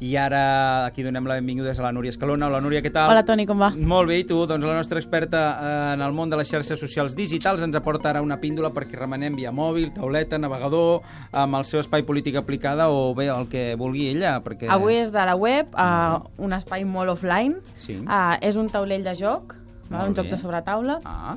I ara aquí donem la benvinguda a la Núria Escalona. Hola, Núria, què tal? Hola, Toni, com va? Molt bé, i tu? Doncs la nostra experta eh, en el món de les xarxes socials digitals ens aporta ara una píndola perquè remenem via mòbil, tauleta, navegador, amb el seu espai polític aplicada o bé el que vulgui ella. Perquè... Avui és de la web, uh, un espai molt offline. Sí. Uh, és un taulell de joc, val? Molt un joc bé. de sobretaula. Ah,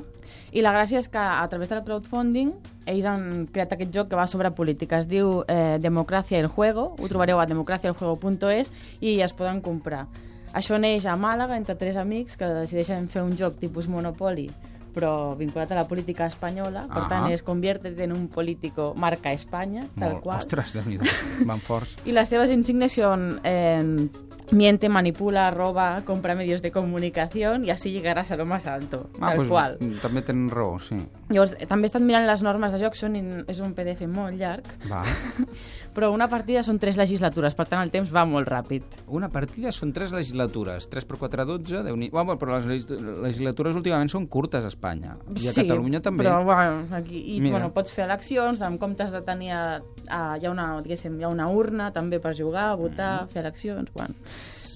I la gràcia és que a través del crowdfunding ells han creat aquest joc que va sobre política. Es diu eh, Democracia el Juego, ho trobareu a democraciaeljuego.es i es poden comprar. Això neix a Màlaga entre tres amics que decideixen fer un joc tipus Monopoly però vinculat a la política espanyola, per Ah. tant es convierte en un político marca Espanya, tal molt. qual. Ostres, déu nhi van forts. Y las seves insignias son eh, miente, manipula, roba, compra medios de comunicación y así llegarás a lo más alto, tal pues, qual. També tenen raó, sí. Llavors, eh, també he estat mirant les normes de joc, són és un PDF molt llarg, Va. però una partida són tres legislatures, per tant el temps va molt ràpid. Una partida són tres legislatures. 3 per 4, 12, déu nhi Bueno, però les legis- legislatures últimament són curtes a Espanya. I a Catalunya també. Però, bueno, aquí, i, Mira. bueno, pots fer eleccions, en comptes de tenir... A, a, hi, ha una, hi ha una urna també per jugar, votar, Mm. fer eleccions, bueno,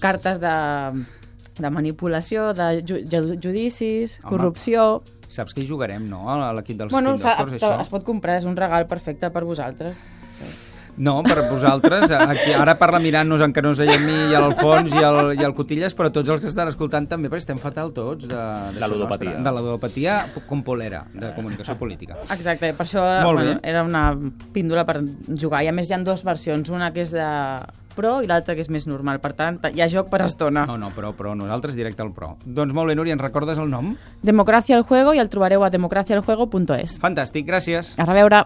cartes de, de manipulació, de ju, ju- judicis, Home. corrupció... Saps que hi jugarem, no? A l'equip dels Bueno, Spin Doctors, això? es pot comprar, és un regal perfecte per vosaltres. No, per vosaltres. Aquí, ara parla mirant-nos en Canós i a mi i a l'Alfons i, el, i el Cotilles, però tots els que estan escoltant també, perquè estem fatal tots de, de, La ludopatia. De la ludopatia com polera, de comunicació política. Exacte, per això bueno, era una píndola per jugar. I a més hi ha dues versions, una que és de pro i l'altra que és més normal. Per tant, hi ha joc per estona. No, no, però, però nosaltres directe al pro. Doncs molt bé, Núria, ens recordes el nom? Democracia al juego i el trobareu a democracialjuego.es. Fantàstic, gràcies. A reveure.